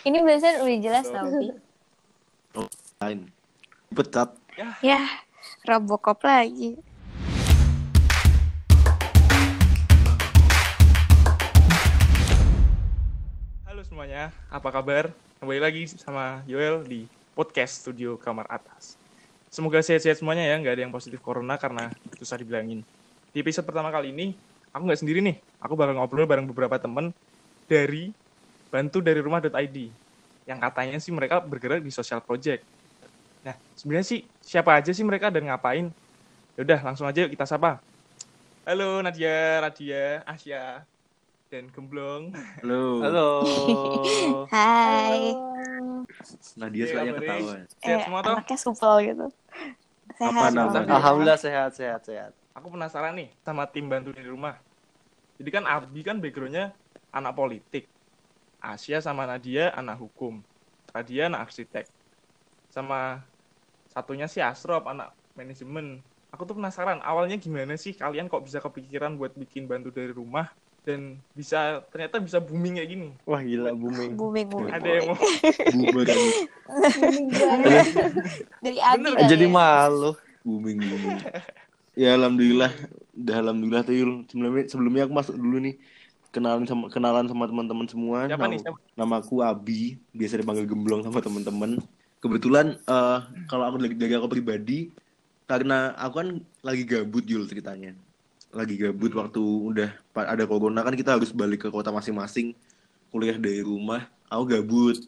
Ini biasanya udah jelas tau, Pi. Lain. Pecat. Ya, Robocop lagi. Halo semuanya, apa kabar? Kembali lagi sama Yoel di podcast Studio Kamar Atas. Semoga sehat-sehat semuanya ya, nggak ada yang positif corona karena susah dibilangin. Di episode pertama kali ini, aku nggak sendiri nih. Aku bakal ngobrol bareng beberapa temen dari bantu dari rumah.id yang katanya sih mereka bergerak di social project. Nah, sebenarnya sih siapa aja sih mereka dan ngapain? Yaudah, langsung aja yuk kita sapa. Halo Nadia, Radia, Asia, dan Gemblong. Halo. Halo. Hai. Nadia sukanya kabarnya ketawa. Sehat Eh, semua toh? Anaknya supel gitu. Sehat. Apa. Alhamdulillah sehat sehat sehat. aku penasaran nih sama tim bantu di rumah. Jadi kan Abi kan backgroundnya anak politik. Asia sama Nadia anak hukum. Radia anak arsitek. Sama satunya si Asrop anak manajemen. Aku tuh penasaran awalnya gimana sih kalian kok bisa kepikiran buat bikin bantu dari rumah dan bisa ternyata bisa booming kayak gini. Wah gila booming. Booming, booming. Ada yang mau kan. Dari Abi kali Jadi ya. malu. booming booming. Ya alhamdulillah, udah alhamdulillah tuh. Sebelumnya sebelumnya aku masuk dulu nih kenalan sama kenalan sama teman-teman semua. siapa Nama, nih? Siapa? nama aku Abi, biasa dipanggil Gemblong sama teman-teman. Kebetulan eh kalau aku dari, dari aku pribadi karena aku kan lagi gabut Yul ceritanya. Lagi gabut Hmm. waktu udah ada corona kan kita harus balik ke kota masing-masing kuliah dari rumah. Aku gabut.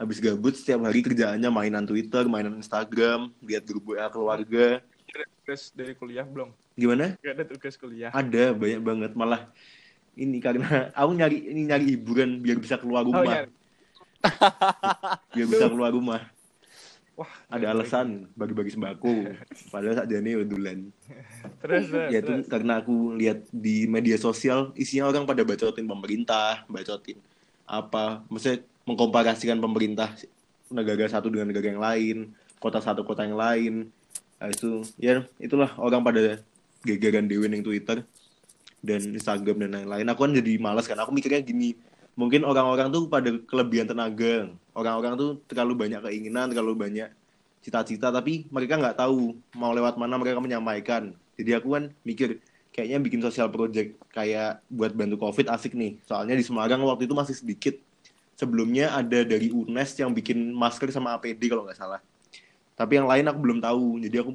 Habis gabut setiap hari kerjaannya mainan Twitter, mainan Instagram, lihat grup WA keluarga. Ada tugas dari kuliah belum? Gimana? Gak ada tugas kuliah. Ada banyak banget malah ini karena aku nyari ini nyari hiburan biar bisa keluar Oh, rumah, iya. biar bisa keluar rumah. Wah, Ada alasan bagi-bagi sembako. Padahal saat ini udulan. Terus, terus, Ya itu karena aku lihat di media sosial isinya orang pada bacotin pemerintah, bacotin apa, maksudnya mengkomparasikan pemerintah negara satu dengan negara yang lain, kota satu kota yang lain. Nah, itu ya itulah orang pada gegeran dewe ning Twitter dan Instagram dan lain-lain. Aku kan jadi malas kan. Aku mikirnya gini, mungkin orang-orang tuh pada kelebihan tenaga. Orang-orang tuh terlalu banyak keinginan, terlalu banyak cita-cita, tapi mereka nggak tahu mau lewat mana mereka menyampaikan. Jadi aku kan mikir, kayaknya bikin sosial project kayak buat bantu COVID asik nih. Soalnya di Semarang waktu itu masih sedikit. Sebelumnya ada dari UNES yang bikin masker sama APD kalau nggak salah. Tapi yang lain aku belum tahu. Jadi aku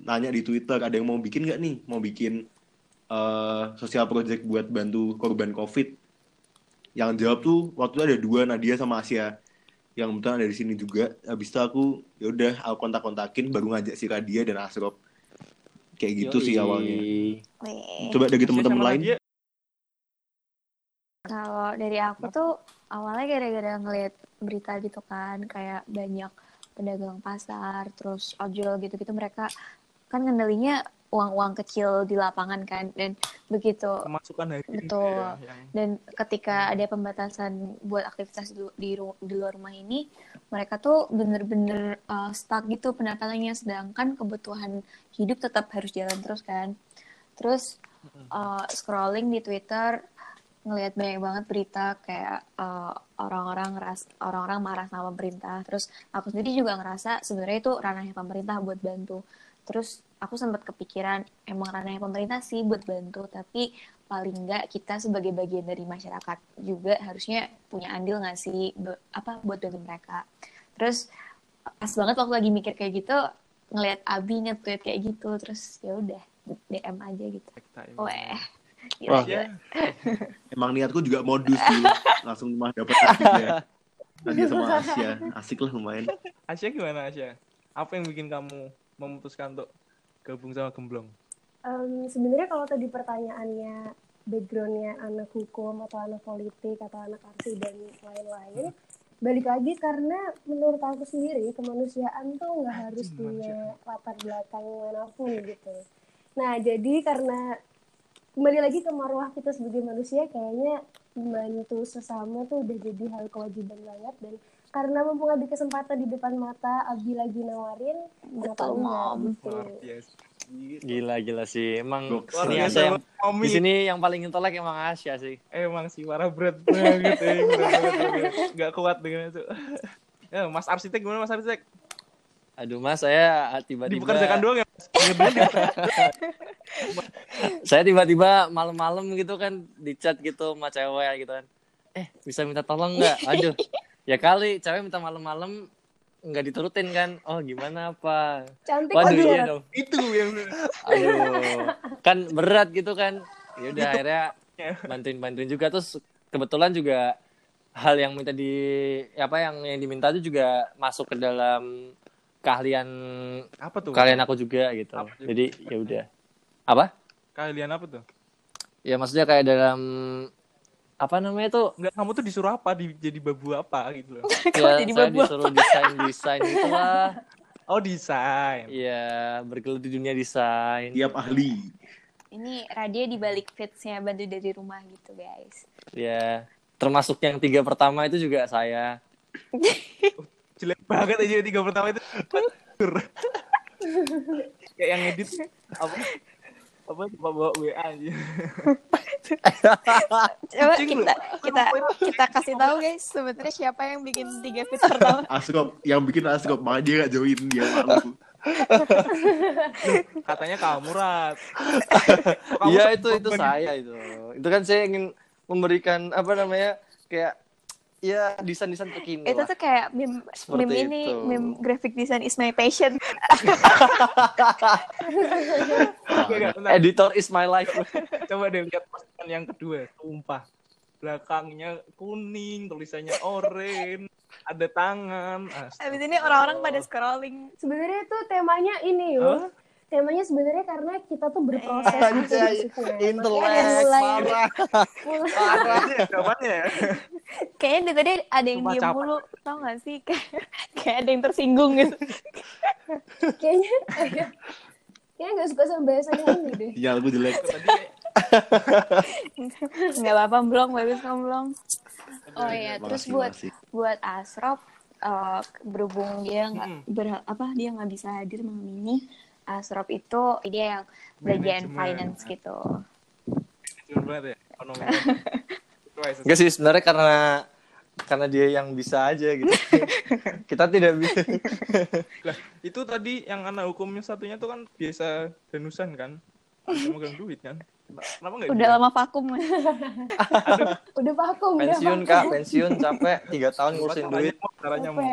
nanya di Twitter, ada yang mau bikin nggak nih? Mau bikin eh sosial project buat bantu korban COVID. Yang jawab tuh waktu itu ada dua Nadia sama Asia. Yang kebetulan ada di sini juga. Habis itu aku ya udah aku kontak-kontakin baru ngajak si Radia dan Asrop. Kayak gitu sih Yoi. awalnya. Weh. Coba dari teman-teman lain. Nadia, Kalau dari aku tuh awalnya gara-gara ngeliat berita gitu kan, kayak banyak pedagang pasar, terus ojol gitu-gitu mereka kan ngendalinya uang-uang kecil di lapangan kan, dan begitu pemasukan hari Betul. ya, yang dan ketika ada pembatasan buat aktivitas di, di, luar rumah ini, mereka tuh bener-bener uh, stuck gitu pendapatannya, sedangkan kebutuhan hidup tetap harus jalan terus kan. Terus uh, scrolling di Twitter ngelihat banyak banget berita kayak uh, orang-orang ngeras orang-orang marah sama pemerintah. Terus aku sendiri juga ngerasa sebenarnya itu ranahnya pemerintah buat bantu. Terus aku sempat kepikiran emang ranahnya pemerintah sih buat bantu, tapi paling nggak kita sebagai bagian dari masyarakat juga harusnya punya andil nggak sih be- apa buat bantu mereka. Terus pas banget waktu lagi mikir kayak gitu ngelihat Abi nge-tweet kayak gitu terus ya udah DM aja gitu. Weh. Gila, Ya, gila. Emang niatku juga modus sih. Langsung mah dapat Nadia. Nadia sama Asia. Asik lah lumayan. Asia gimana Asia? Apa yang bikin kamu memutuskan untuk gabung sama Gemblong? Em, sebenarnya kalau tadi pertanyaannya backgroundnya anak hukum atau anak politik atau anak arsi dan lain-lain balik lagi karena menurut aku sendiri kemanusiaan tuh nggak harus punya latar belakang mana pun gitu nah jadi karena kembali lagi ke marwah kita sebagai manusia kayaknya membantu sesama tuh udah jadi hal kewajiban banget dan karena mumpung ada kesempatan di depan mata Abi lagi nawarin Betul, enggak Mom. gitu. Gila gila sih. Emang Gokil. Asya yang, di sini yang paling intelek emang Asya sih. Emang sih parah berat banget ya. Nggak kuat dengan itu. Ya, Mas Arsitek gimana Mas Arsitek? Aduh mas saya tiba-tiba Dipekerjakan doang ya? Saya tiba-tiba malam-malam gitu kan di chat gitu sama cewek gitu kan. Eh bisa minta tolong nggak? Aduh ya kali cewek minta malam-malam nggak diturutin kan? Oh gimana apa? Cantik Waduh aduh. iya dong. Itu yang Aduh kan berat gitu kan. Ya udah akhirnya bantuin bantuin juga terus kebetulan juga hal yang minta di apa yang yang diminta itu juga masuk ke dalam keahlian apa tuh? kalian aku juga gitu. Apa? Jadi ya udah. Apa? Kalian apa tuh? Ya maksudnya kayak dalam apa namanya tuh? Enggak, kamu tuh disuruh apa? Di, jadi babu apa gitu loh. Ya, jadi saya babu disuruh desain desain gitu lah. Oh, desain. Iya, bergelut di dunia desain. Tiap ahli. Ini Radia di balik fitsnya bantu dari rumah gitu guys. Ya, termasuk yang tiga pertama itu juga saya. Jelek banget aja tiga pertama itu. Kayak yang edit apa? Apa coba bawa WA aja. Coba kita kita kita kasih tahu guys sebenarnya siapa yang bikin tiga fit pertama. Asrop yang bikin Asrop makanya dia gak join dia malu. Katanya kamu Rat. Kamu Iya sama itu itu saya itu. Itu kan saya ingin memberikan apa namanya kayak ya desain-desain terkini Itu lah. tuh kayak meme, Seperti meme ini itu. meme graphic design is my passion. Bentar. Editor is my life. Coba deh lihat postingan yang kedua, sumpah. Belakangnya kuning, tulisannya oranye, ada tangan. Astaga. Habis ini orang-orang pada scrolling. Sebenarnya tuh temanya ini yuk. Temanya sebenarnya karena kita tuh berproses gitu Anjay, maksudnya. Intelek Makanya mulai parah. Jawabannya ya. Kayaknya dari tadi ada yang diem mulu, tau gak sih? Kayak, kayak ada yang tersinggung gitu. kayaknya kayaknya nggak suka sama bahasanya ini deh. Sinyal gue jelek. Nggak apa-apa, belum, bagus kamu belum. Oh iya, terus buat buat Asrop eh, berhubung dia nggak ber- apa dia nggak bisa hadir malam ini, Asrop itu dia yang bagian Manajemen. finance gitu. Banget ya, ekonomi. Enggak sih sebenarnya karena karena dia yang bisa aja gitu. Kita tidak bisa. Lah, itu tadi yang anak hukumnya satunya tuh kan biasa danusan kan? Megang duit kan? Kenapa enggak Udah lama vakum. Udah vakum udah pensiun vakum. kak, pensiun capek tiga tahun ngurusin duit. Caranya mau.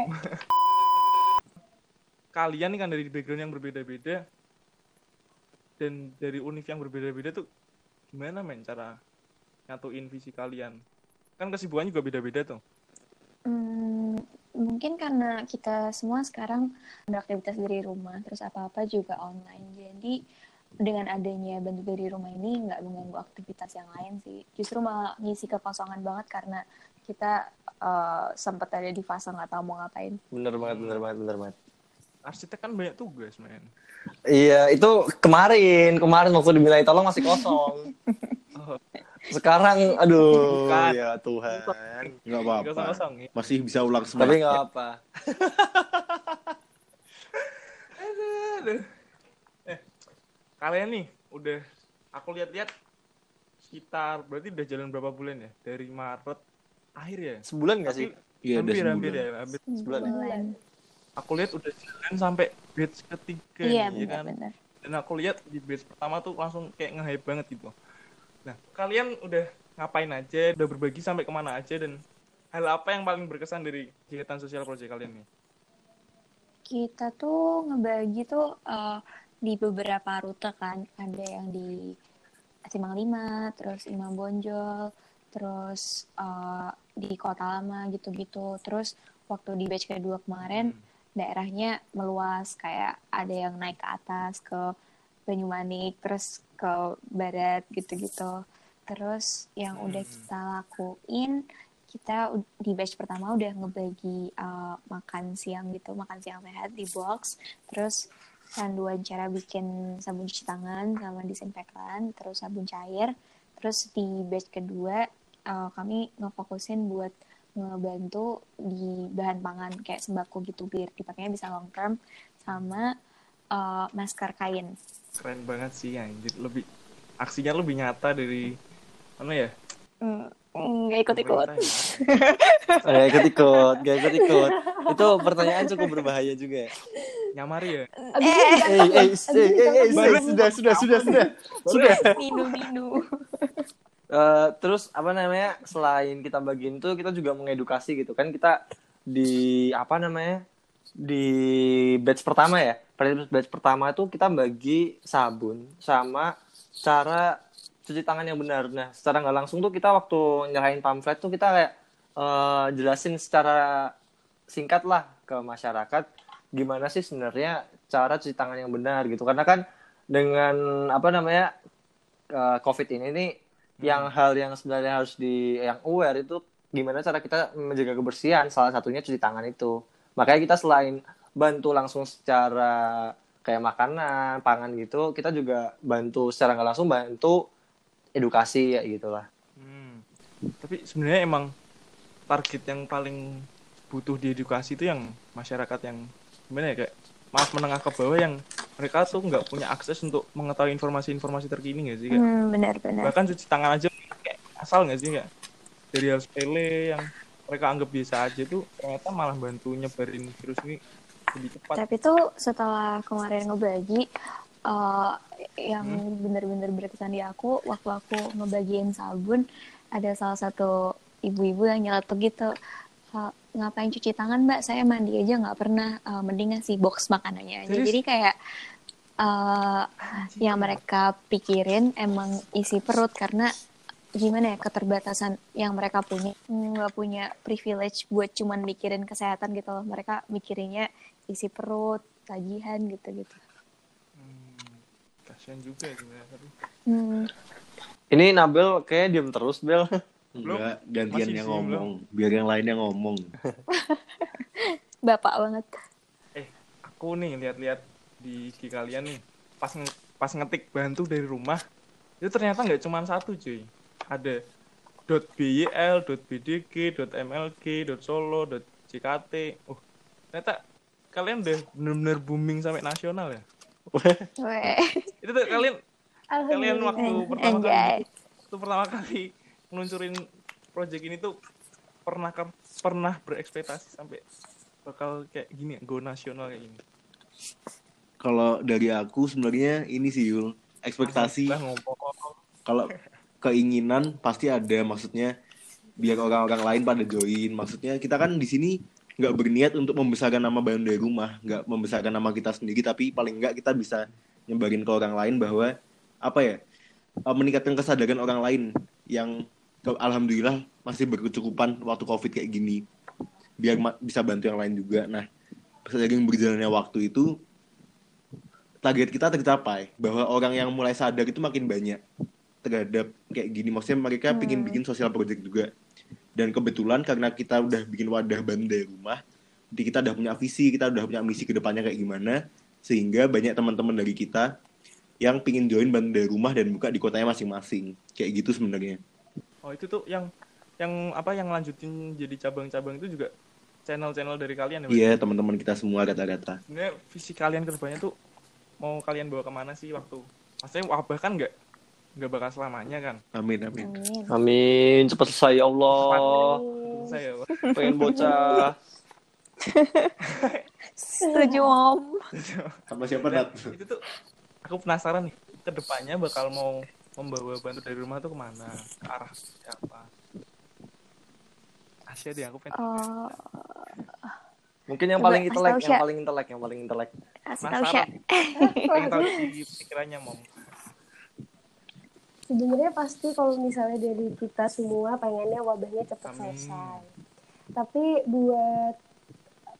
Kalian nih kan dari background yang berbeda-beda dan dari univ yang berbeda-beda tuh gimana men cara nyatuin visi kalian? Kan kesibukannya juga beda-beda tuh. Hmm, mungkin karena kita semua sekarang beraktivitas dari rumah, terus apa-apa juga online. Jadi dengan adanya bantu dari rumah ini nggak mengganggu aktivitas yang lain sih. Justru malah ngisi kekosongan banget karena kita eh, sempat ada di fase nggak tahu mau ngapain. Bener banget, bener banget, bener banget. Arsitek kan banyak tugas, men. Iya, itu kemarin, kemarin waktu diminta tolong masih kosong. Oh, Sekarang, aduh, Bukan. ya Tuhan. Nggak apa-apa. ya. Masih bisa ulang Tapi semua. nggak apa. Aduh. Eh, kalian nih udah aku lihat-lihat sekitar berarti udah jalan berapa bulan ya? Dari Maret akhir ya? Sebulan nggak sih? Iya, udah hampir, hampir sebulan. ya, hampir. Sebulan ya? Aku lihat udah jalan sampai batch ketiga Iya nih, ya kan? benar-benar. Dan aku lihat di batch pertama tuh langsung kayak nge-hype banget gitu. Nah, kalian udah ngapain aja, udah berbagi sampai ke mana aja dan hal apa yang paling berkesan dari kegiatan sosial project kalian nih? Kita tuh ngebagi tuh eh, di beberapa rute kan. Ada yang di Simpang Lima, terus Imam Bonjol, terus eh, di Kota Lama gitu-gitu. Terus waktu di batch kedua kemarin daerahnya meluas kayak ada yang naik ke atas ke Banyumanik, terus ke barat gitu-gitu. Terus yang udah kita lakuin kita di batch pertama udah ngebagi uh, makan siang gitu, makan siang sehat di box, terus panduan cara bikin sabun cuci tangan sama disinfektan, terus sabun cair, terus di batch kedua uh, kami ngefokusin buat ngebantu di bahan pangan kayak sembako gitu biar dipakainya bisa long term sama uh, masker kain. Keren banget sih anjir. Lebih aksinya lebih nyata dari mana ya? Hmm, Nggak ikut-ikut. pemerintah ya. Gak ikut ikut, gak ikut ikut. Itu pertanyaan cukup berbahaya juga. ya. Nyamari ya. Abis Eh, eh, eh, eh, eh, sudah sudah sudah sudah. Sudah. Ninu-ninu. Eh, terus apa namanya? Selain kita bagiin tuh, kita juga mengedukasi gitu kan. Kita di apa namanya? Di batch pertama ya. Pada batch pertama itu kita bagi sabun sama cara cuci tangan yang benar. Nah, secara nggak langsung tuh kita waktu nyerahin pamflet tuh kita kayak eh, jelasin secara singkat lah ke masyarakat gimana sih sebenarnya cara cuci tangan yang benar gitu. Karena kan dengan apa namanya eh, COVID ini nih yang hal yang sebenarnya harus di yang aware itu gimana cara kita menjaga kebersihan salah satunya cuci tangan itu. Makanya kita selain bantu langsung secara kayak makanan pangan gitu kita juga bantu secara nggak langsung bantu edukasi ya gitulah. Hmm. Tapi sebenarnya emang target yang paling butuh diedukasi itu yang masyarakat yang gimana ya kayak maaf menengah ke bawah yang mereka tuh nggak punya akses untuk mengetahui informasi-informasi terkini nggak sih kayak Hmm, benar-benar. bahkan cuci tangan aja kayak asal nggak sih kayak dari hal sepele yang mereka anggap biasa aja tuh ternyata malah bantu nyebarin virus ini lebih cepat. Tapi tuh setelah kemarin ngebagi, uh, yang Hmm. bener-bener berkesan di aku, waktu aku ngebagiin sabun, ada salah satu ibu-ibu yang nyeletuk gitu, "Uh, ngapain cuci tangan mbak, saya mandi aja nggak pernah, uh, mending ngasih box makanannya aja. Serius? Jadi kayak uh, yang mereka pikirin emang isi perut karena gimana ya keterbatasan yang mereka punya nggak punya privilege buat cuman mikirin kesehatan gitu loh mereka mikirinnya isi perut tagihan gitu gitu Hmm, kasihan juga ya hmm. ini Nabil kayak diem terus Bel Enggak, gantian yang ngomong. Biar yang lainnya ngomong. bapak banget Aku nih lihat-lihat di IG kalian nih pas nge- pas ngetik bantu dari rumah itu ternyata nggak cuma satu cuy. Ada .byl, .bdg, .mlg, .solo, .jkt. Oh, ternyata kalian udah bener-bener booming sampai nasional ya. Weh. Itu tuh kalian kalian waktu pertama kali waktu pertama kali ngeluncurin project ini tuh pernah pernah berekspektasi sampai bakal kayak gini go nasional kayak gini. Kalau dari aku sebenarnya ini sih Yul, ekspektasi kalau keinginan pasti ada maksudnya biar orang-orang lain pada join. Maksudnya kita kan di sini nggak berniat untuk membesarkan nama Bandung dari rumah, nggak membesarkan nama kita sendiri, tapi paling nggak kita bisa nyebarin ke orang lain bahwa apa ya eh, meningkatkan kesadaran orang lain yang alhamdulillah masih berkecukupan waktu covid kayak gini. Biar bisa bantu yang lain juga. Nah seiring berjalannya waktu itu target kita tercapai. Bahwa orang yang mulai sadar itu makin banyak terhadap kayak gini. Maksudnya mereka pingin bikin sosial project juga. Dan kebetulan karena kita udah bikin wadah bantu dari rumah jadi kita udah punya visi kita udah punya misi ke depannya kayak gimana sehingga banyak teman-teman dari kita yang pingin join bantu dari rumah dan buka di kotanya masing-masing. Kayak gitu sebenarnya Oh itu tuh yang yang apa yang lanjutin jadi cabang-cabang itu juga channel-channel dari kalian ya? Iya teman-teman kita semua rata-rata Sebenarnya visi kalian ke depannya tuh mau kalian bawa ke mana sih waktu? Maksudnya wabah kan nggak nggak bakal selamanya kan? amin amin. Amin. Amin. Cepat selesai ya Allah. Saya pengen bocah. Setuju om. Sama siapa Nat? itu tuh aku penasaran nih ke depannya bakal mau membawa bantu dari rumah tuh ke mana? Ke arah siapa? Asia deh aku pengen Eh, mungkin yang paling intelek yang paling intelek yang paling intelek kasih tahu pengen di pikirannya mom. Sebenarnya pasti kalau misalnya dari kita semua pengennya wabahnya cepat Amin. selesai. Tapi buat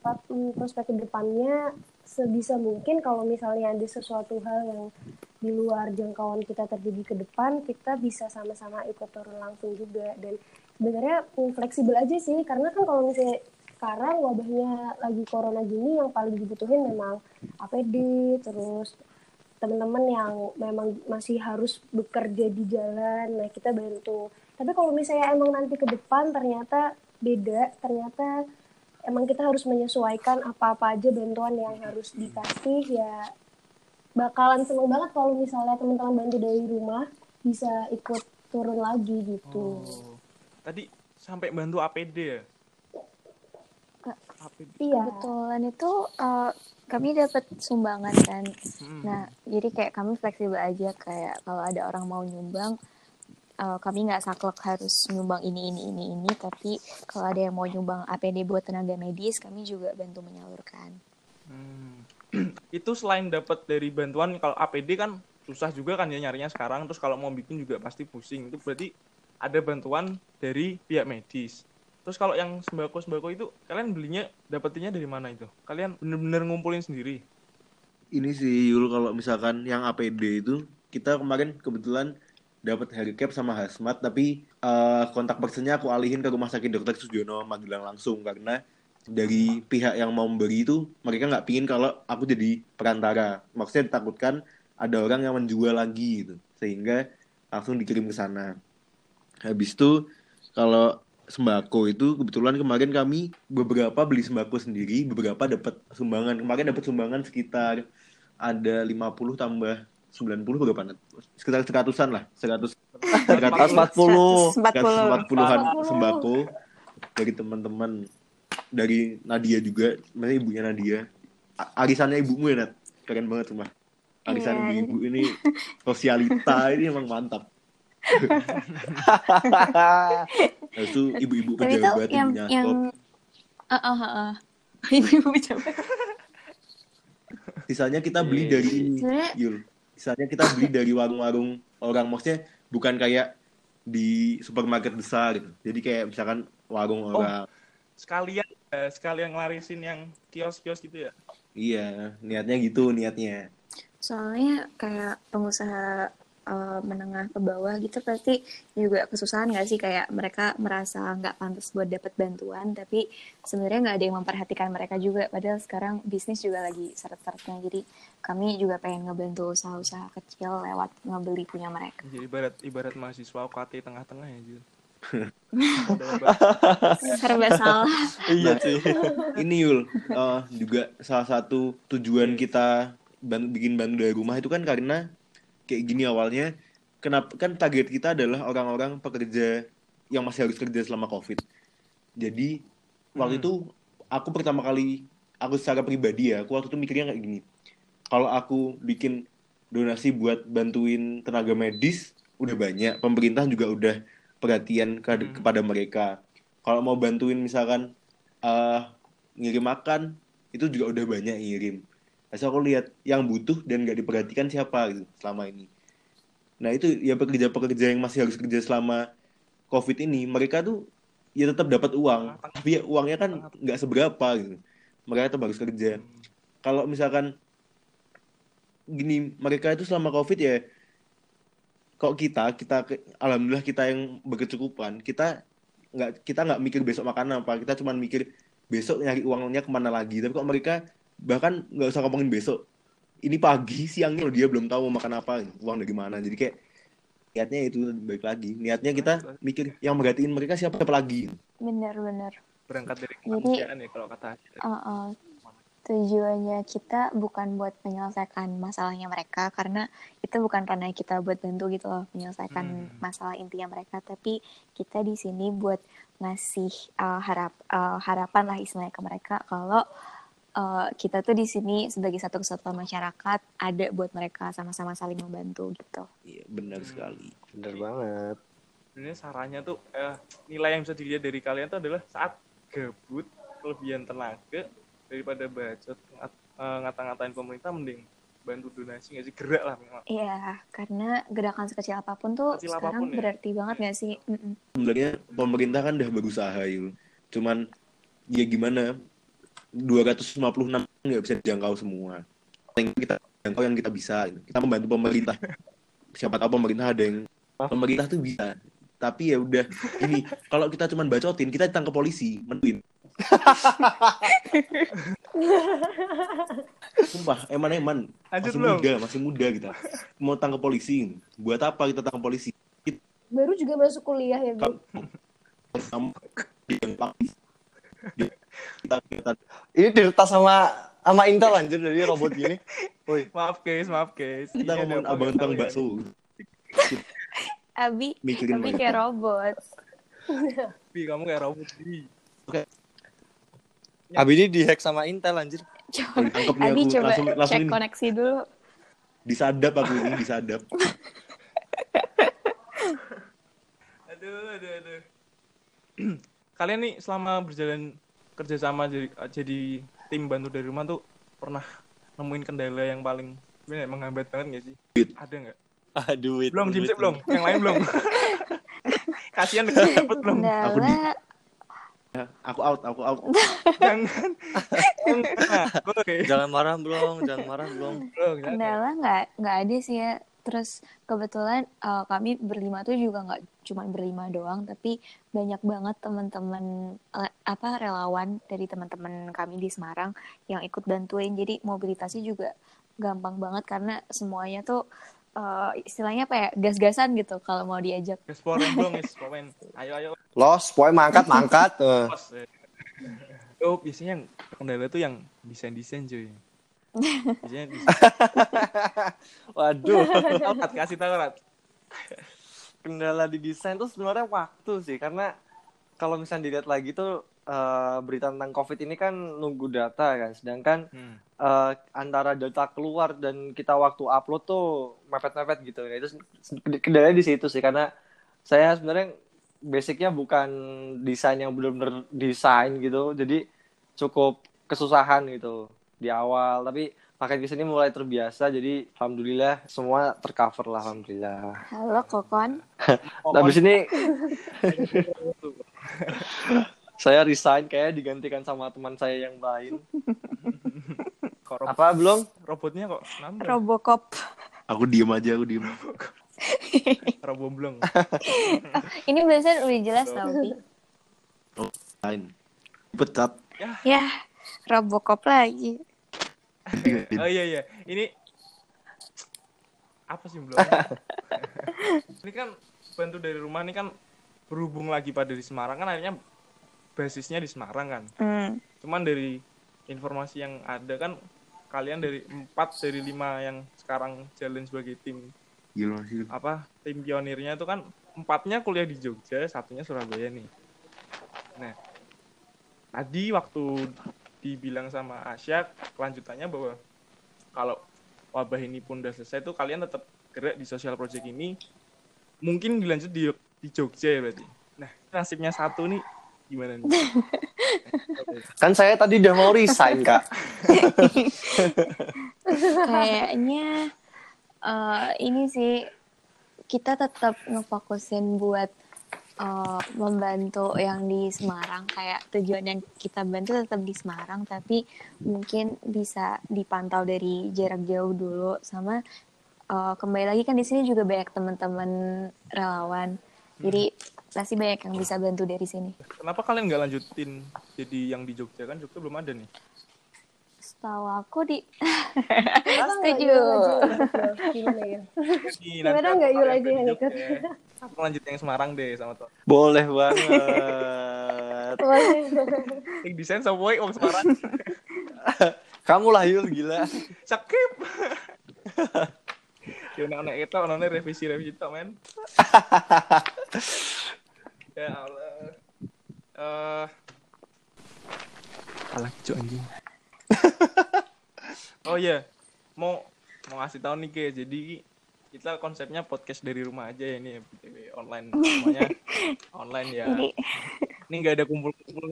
apa mm, perspektif depannya sebisa mungkin kalau misalnya ada sesuatu hal yang di luar jangkauan kita terjadi ke depan, kita bisa sama-sama ikut turun langsung juga dan sebenarnya fleksibel aja sih karena kan kalau misalnya sekarang wabahnya lagi corona gini yang paling dibutuhin memang APD terus teman-teman yang memang masih harus bekerja di jalan, nah kita bantu. Tapi kalau misalnya emang nanti ke depan ternyata beda, ternyata emang kita harus menyesuaikan apa-apa aja bantuan yang harus dikasih ya bakalan seneng banget kalau misalnya teman-teman bantu dari rumah bisa ikut turun lagi gitu. Oh. Tadi sampai bantu APD ya? APD. Iya. Kebetulan itu eh, kami dapat sumbangan kan. Hmm. Nah, jadi kayak kami fleksibel aja kayak kalau ada orang mau nyumbang eh, kami nggak saklek harus nyumbang ini ini ini ini tapi kalau ada yang mau nyumbang APD buat tenaga medis kami juga bantu menyalurkan. Hmm. itu selain dapat dari bantuan kalau APD kan susah juga kan ya nyarinya sekarang terus kalau mau bikin juga pasti pusing itu berarti ada bantuan dari pihak medis terus kalau yang sembako sembako itu kalian belinya dapetinnya dari mana itu kalian bener-bener ngumpulin sendiri Ini sih Yul kalau misalkan yang APD itu kita kemarin kebetulan dapat Haricap sama Hazmat tapi eh, kontak personnya aku alihin ke Rumah Sakit Dr. Sujono Magelang langsung. Karena dari pihak yang mau memberi itu mereka nggak pingin kalau aku jadi perantara. Maksudnya ditakutkan ada orang yang menjual lagi gitu. Sehingga langsung dikirim ke sana. Habis itu kalau sembako itu kebetulan kemarin kami beberapa beli sembako sendiri beberapa dapat sumbangan. Kemarin dapat sumbangan sekitar ada 50 tambah 90 berapa sekitar seratusan lah 100 140. 140. 140-an sembako dari teman-teman dari Nadia juga maksudnya ibunya Nadia arisannya ibumu ya Nat keren banget rumah arisan Iya. ibu ini sosialita ini emang mantap Habis itu ibu-ibu pejabat yang ibunya yang ah ah ah, ah. ibu-ibu pejabat. sisanya kita beli Iya. dari ini Sebenarnya Yul sisanya kita beli dari warung-warung orang maksudnya bukan kayak di supermarket besar gitu. Jadi kayak misalkan warung Oh. orang. sekalian eh, sekalian ngelarisin yang kios-kios gitu ya? Iya niatnya gitu niatnya. Soalnya kayak pengusaha eh, menengah ke bawah gitu pasti juga kesusahan nggak sih? Kayak mereka merasa nggak pantas buat dapat bantuan tapi sebenarnya nggak ada yang memperhatikan mereka juga. Padahal sekarang bisnis juga lagi seret-seretnya. Jadi kami juga pengen ngebantu usaha-usaha kecil lewat ngebeli punya mereka. Jadi ibarat ibarat mahasiswa UKT tengah-tengah ya Jul serba salah. Iya sih. ini Yul eh, juga salah satu tujuan kita ban- bikin bantu dari rumah itu kan karena kayak gini awalnya kenapa kan target kita adalah orang-orang pekerja yang masih harus kerja selama covid. Jadi waktu Hmm. itu aku pertama kali aku secara pribadi ya aku waktu itu mikirnya kayak gini. Kalau aku bikin donasi buat bantuin tenaga medis udah banyak. Pemerintah juga udah perhatian ke- Hmm. kepada mereka. Kalau mau bantuin misalkan eh ngirim makan itu juga udah banyak yang ngirim Asal aku lihat yang butuh dan nggak diperhatikan siapa gitu selama ini. Nah itu ya pekerja-pekerja yang masih harus kerja selama covid ini mereka tuh ya tetap dapat uang tapi ya uangnya kan nggak seberapa gitu. Mereka tetap harus kerja. Kalau misalkan gini mereka itu selama covid ya kok kita kita alhamdulillah kita yang berkecukupan. Kita nggak kita nggak mikir besok makan apa kita cuma mikir besok nyari uangnya ke mana lagi. Tapi kok mereka bahkan nggak usah ngomongin besok. Ini pagi siangnya loh dia belum tahu mau makan apa uang dari mana. Jadi kayak niatnya itu baik lagi. Niatnya kita mikir yang merhatiin mereka siapa lagi. Bener-bener berangkat dari Jadi- kemanusiaan ya kalau kata Uh, uh, tujuannya kita bukan buat menyelesaikan masalahnya mereka karena itu bukan karena kita buat bantu gitu loh menyelesaikan Hmm. masalah intinya mereka. Tapi kita di sini buat ngasih uh, harap uh, harapan lah istilahnya ke mereka kalau uh, kita tuh di sini sebagai satu kesatuan masyarakat ada buat mereka sama-sama saling membantu gitu. iya benar sekali Bener banget. ini sarannya tuh eh, nilai yang bisa dilihat dari kalian tuh adalah saat gabut kelebihan tenaga daripada bacot ngat, eh, ngata-ngatain pemerintah mending bantu donasi nggak sih gerak lah memang Iya, karena gerakan sekecil apa pun tuh Kecil sekarang apa pun ya. berarti banget gak sih? Mm-mm. sebenarnya pemerintah kan udah berusaha yul cuman ya gimana 256 nggak bisa dijangkau semua. Yang kita jangkau yang kita bisa gitu. kita membantu pemerintah. Siapa tahu pemerintah ada yang pemerintah tuh bisa. Tapi ya udah ini kalau kita cuman bacotin kita ditangkap polisi menduin sumpah eman eman Lanjut masih belum? muda masih muda kita. Mau tangkap polisi buat apa kita tangkap polisi? Baru juga masuk kuliah ya, Bu. kamu yang Ini diretas sama sama Intel anjir dari robot gini. Woi, Maaf guys, maaf guys. Kita Ini ngomongin ada abang ya. bakso. Abi, Mikirin Abi kayak robot. Bi, kamu kayak robot Bi. Abi ini dihack sama Intel anjir. Coba, Abi aku. coba Langsung, langsung cek ini. koneksi dulu. Disadap aku ini, disadap. Aduh, aduh, aduh. Kalian nih selama berjalan kerjasama jadi jadi tim bantu dari rumah tuh pernah nemuin kendala yang paling sebenarnya menghambat banget gak sih? Duit. Ada nggak? Ah, duit. Belum, duit, Jimsik belum. Yang lain belum. Kasihan dapat belum. Aku di- Kendala, Aku out, aku out. Jangan. Jangan. Oke. Jangan marah belum, jangan marah belum. Kendala nggak nggak ada sih ya. Terus kebetulan uh, kami berlima tuh juga nggak cuma berlima doang, tapi banyak banget teman-teman eh, apa relawan dari teman-teman kami di Semarang yang ikut bantuin. Jadi mobilitasnya juga gampang banget karena semuanya tuh uh, istilahnya apa ya gas-gasan gitu kalau mau diajak. Gas power belum, guys. Pemain. Ayo, ayo. Los, poin mangkat, mangkat. Eh. Pos. Oh, biasanya yang kendala tuh yang desain-desain cuy. Biasanya desain. Waduh, kasih tahu Rat. Kendala di desain tuh sebenarnya waktu sih, karena kalau misalnya dilihat lagi tuh eh, berita tentang COVID ini kan nunggu data kan, sedangkan Hmm. eh, antara data keluar dan kita waktu upload tuh mepet-mepet gitu. Nah, itu kendalanya di situ sih, karena saya sebenarnya basicnya bukan desain yang benar-benar desain gitu, jadi cukup kesusahan gitu di awal. Tapi makin ke sini mulai terbiasa, jadi alhamdulillah semua tercover lah, alhamdulillah. Halo Kokon. Habis ini saya resign kayak digantikan sama teman saya yang lain. Kok Apa belum? robotnya kok nambah? Robocop. Aku diem aja, aku diem. Roboblong. Ini biasanya udah jelas tau, Bi. Lain. Pecat. Ya, Robocop lagi. Oh iya iya. Ini apa sih belum? ini kan bantu dari rumah ini kan berhubung lagi pada di Semarang kan akhirnya basisnya di Semarang kan. Hmm. Cuman dari informasi yang ada kan kalian dari empat dari lima yang sekarang jalan sebagai tim Gila sih. apa tim pionirnya itu kan empatnya kuliah di Jogja satunya Surabaya nih nah tadi waktu dibilang sama Asya kelanjutannya bahwa kalau wabah ini pun udah selesai tuh kalian tetap gerak di social project ini mungkin dilanjut di di Jogja ya berarti nah nasibnya satu nih gimana nih Kan saya tadi udah mau resign, Kak. Kayaknya eh, ini sih kita tetap ngefokusin buat eh, membantu yang di Semarang. Kayak tujuan yang kita bantu tetap di Semarang tapi mungkin bisa dipantau dari jarak jauh dulu. Sama eh, kembali lagi kan di sini juga banyak teman-teman relawan. Jadi pasti banyak yang bisa bantu dari sini. kenapa kalian nggak lanjutin jadi yang di Jogja? Kan Jogja belum ada nih Setahu aku di Setuju. Gimana ya? Nggak aku Yul yang ikut? Aku lanjut yang Semarang deh sama tuh. Boleh banget. Boleh. Yang desain sama boy wong Semarang. Kamu lah Yul gila. Sakit. Yo nek nek itu ono revisi revisi tok men. ya Allah. Eh Alah cuk anjing. Oh iya, mau mau ngasih tahu nih ke jadi kita konsepnya podcast dari rumah aja ya ini ya, online semuanya online ya. di, Ini nggak ada kumpul-kumpul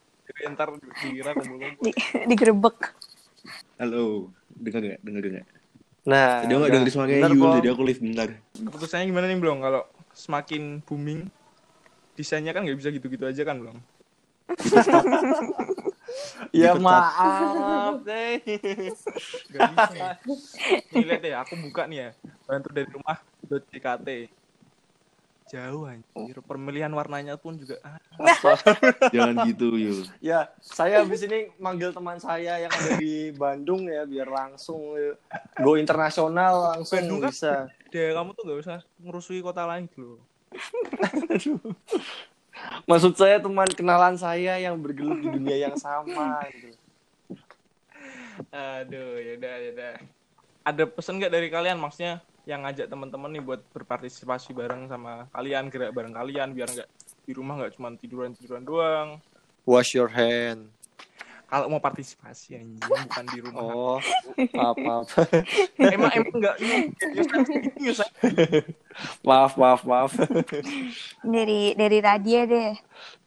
ntar dikira kumpul-kumpul. di, digerebek. Halo. Dengar nggak? Dengar nggak? Nah, aku nggak dengar suaranya Yul, jadi aku live bentar. Keputusannya gimana nih belum kalau semakin booming desainnya kan nggak bisa gitu-gitu aja kan belum? Ya Dipecat. maaf deh. Gak bisa ya. Nih lihat ya, aku buka nih ya. Bantu dari rumah .jkt. Jauh anjir. Pemilihan warnanya pun juga ah, Jangan gitu, Yul. Ya, saya habis ini manggil teman saya yang ada di Bandung ya biar langsung eh, go internasional langsung Bandung kan? bisa. deh kamu tuh gak usah ngerusui kota lain gitu loh. Maksud saya teman kenalan saya yang bergelut di dunia yang sama gitu. Aduh, yaudah, yaudah. ada pesan nggak dari kalian maksudnya yang ngajak teman-teman nih buat berpartisipasi bareng sama kalian gerak bareng kalian biar nggak di rumah nggak cuma tiduran tiduran doang Wash your hand. Kalau mau partisipasi anjing bukan di rumah Oh, maaf, maaf. emang emang nggak nyusahin maaf, maaf, maaf. Dari dari Radia deh.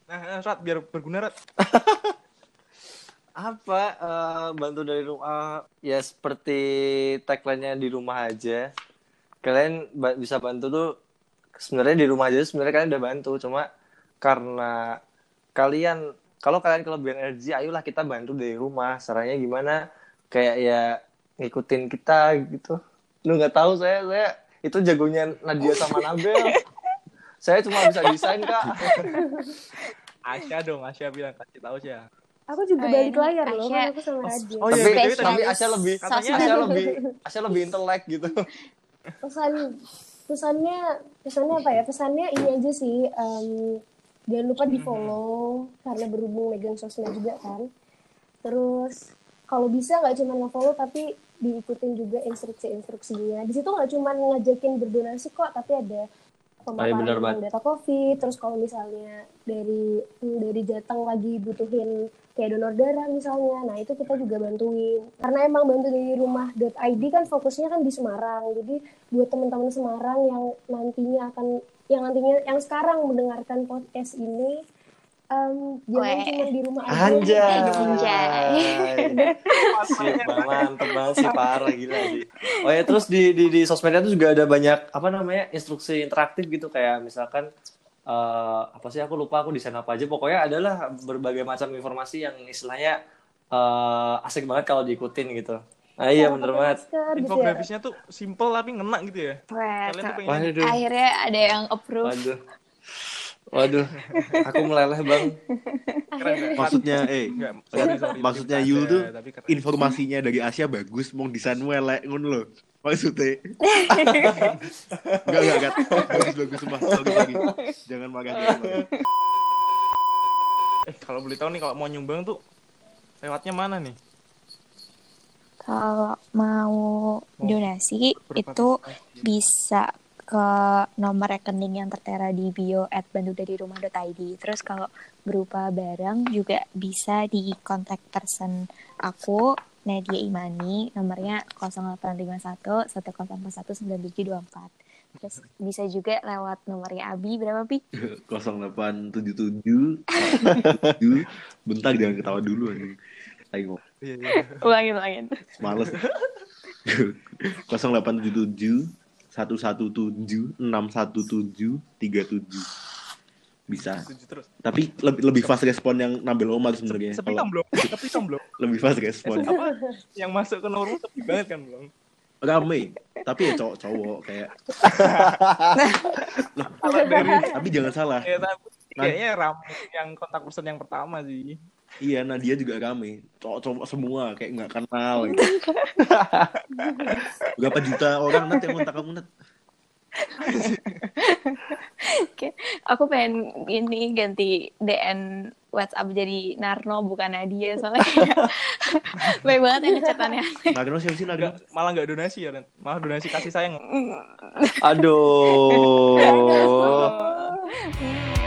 nah rat biar berguna rat Apa eh, bantu dari rumah? Ya seperti tagline-nya di rumah aja. Kalian ba- bisa bantu tuh sebenarnya di rumah aja sebenarnya kalian udah bantu, cuma karena kalian kalau kalian kelebihan energi, ayolah kita bantu dari rumah. Caranya gimana? Kayak ya ngikutin kita gitu. Lu nggak tahu saya saya itu jagonya Nadia sama Nabel. saya cuma bisa desain kak. Asya dong Asya bilang kasih tahu sih ya Aku juga Oh, balik layar loh, Asya- kan aku sama Nadia. Oh, iya, tapi, tapi Asya lebih Katanya Asya lebih Asya lebih intelek gitu. pesan pesannya pesannya apa ya pesannya ini aja sih em, jangan lupa di follow karena berhubung megang sosmed juga kan. Terus kalau bisa nggak cuma nge-follow tapi diikutin juga instruksi-instruksinya di situ nggak cuma ngajakin berdonasi kok tapi ada iya, benar pemaparan data covid. Terus kalau misalnya dari dari Jateng lagi butuhin kayak donor darah misalnya nah itu kita juga bantuin. Karena emang bantu dari rumah.id kan fokusnya kan di Semarang. Jadi buat teman-teman Semarang yang nantinya akan yang nantinya yang sekarang mendengarkan podcast ini em, jangan Weh. cuma di rumah aja Anjay. Anjay. Sip, mantep banget sih parah gila sih. Oh ya terus di di di sosmednya tuh juga ada banyak apa namanya instruksi interaktif gitu kayak misalkan eh, apa sih aku lupa aku desain apa aja pokoknya adalah berbagai macam informasi yang istilahnya eh, asik banget kalau diikutin gitu. Nah iya Cara bener banget. masker gitu ya. infografisnya tuh simple tapi ngena gitu ya Wah, kalian tuh pengen Waduh. akhirnya ada yang approve. Waduh. Waduh. Aku meleleh bang. keren nggak? Maksudnya, eh, Enggak, sorry, sorry, maksudnya Yul tuh tapi keren. informasinya dari Asia bagus, mau desain welek ngono loh. Maksudnya. Enggak, enggak, enggak. Bagus, bagus semua. Jangan marah, jangan marah. eh kalau boleh tahu nih kalau mau nyumbang tuh lewatnya mana nih Kalau mau donasi itu bisa ke nomor rekening yang tertera di bio at bandudari.rumah.id. Terus kalau berupa barang juga bisa di kontak person aku Nadia Imani nomornya 0851 1041 9724. Terus bisa juga lewat nomornya Abi berapa Bi? 0877 Bentar jangan ketawa dulu anjing. Ayo, Ulangin ulangin. males. 0877 117 617 37 bisa. terus Tapi lebih lebih fast respon yang Nabil Omar sebenarnya. sepi Kalau kan belum sepi kan belum lebih fast respon. apa yang masuk ke nomor sepi banget kan belum Rame, tapi ya cowok-cowok kayak kalau dari tapi jangan salah. ya, tapi Nah. kayaknya ramai yang kontak person yang pertama sih Iya, Nadia juga rame. Cowok-cowok semua kayak nggak kenal gitu. Berapa juta orang nanti yang kontak kamu Nat? Oke, aku pengen ini ganti DN WhatsApp jadi Narno bukan Nadia soalnya kayak baik banget ya ngecatannya. Nagno siapa sih? Nggak, malah nggak donasi ya Ren. malah donasi kasih sayang Aduh.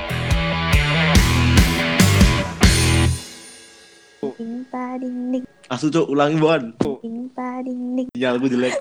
Ding pa ding ding Asu cok, ulangi Bon. ding pa ding ding. Sinyal gue jelek.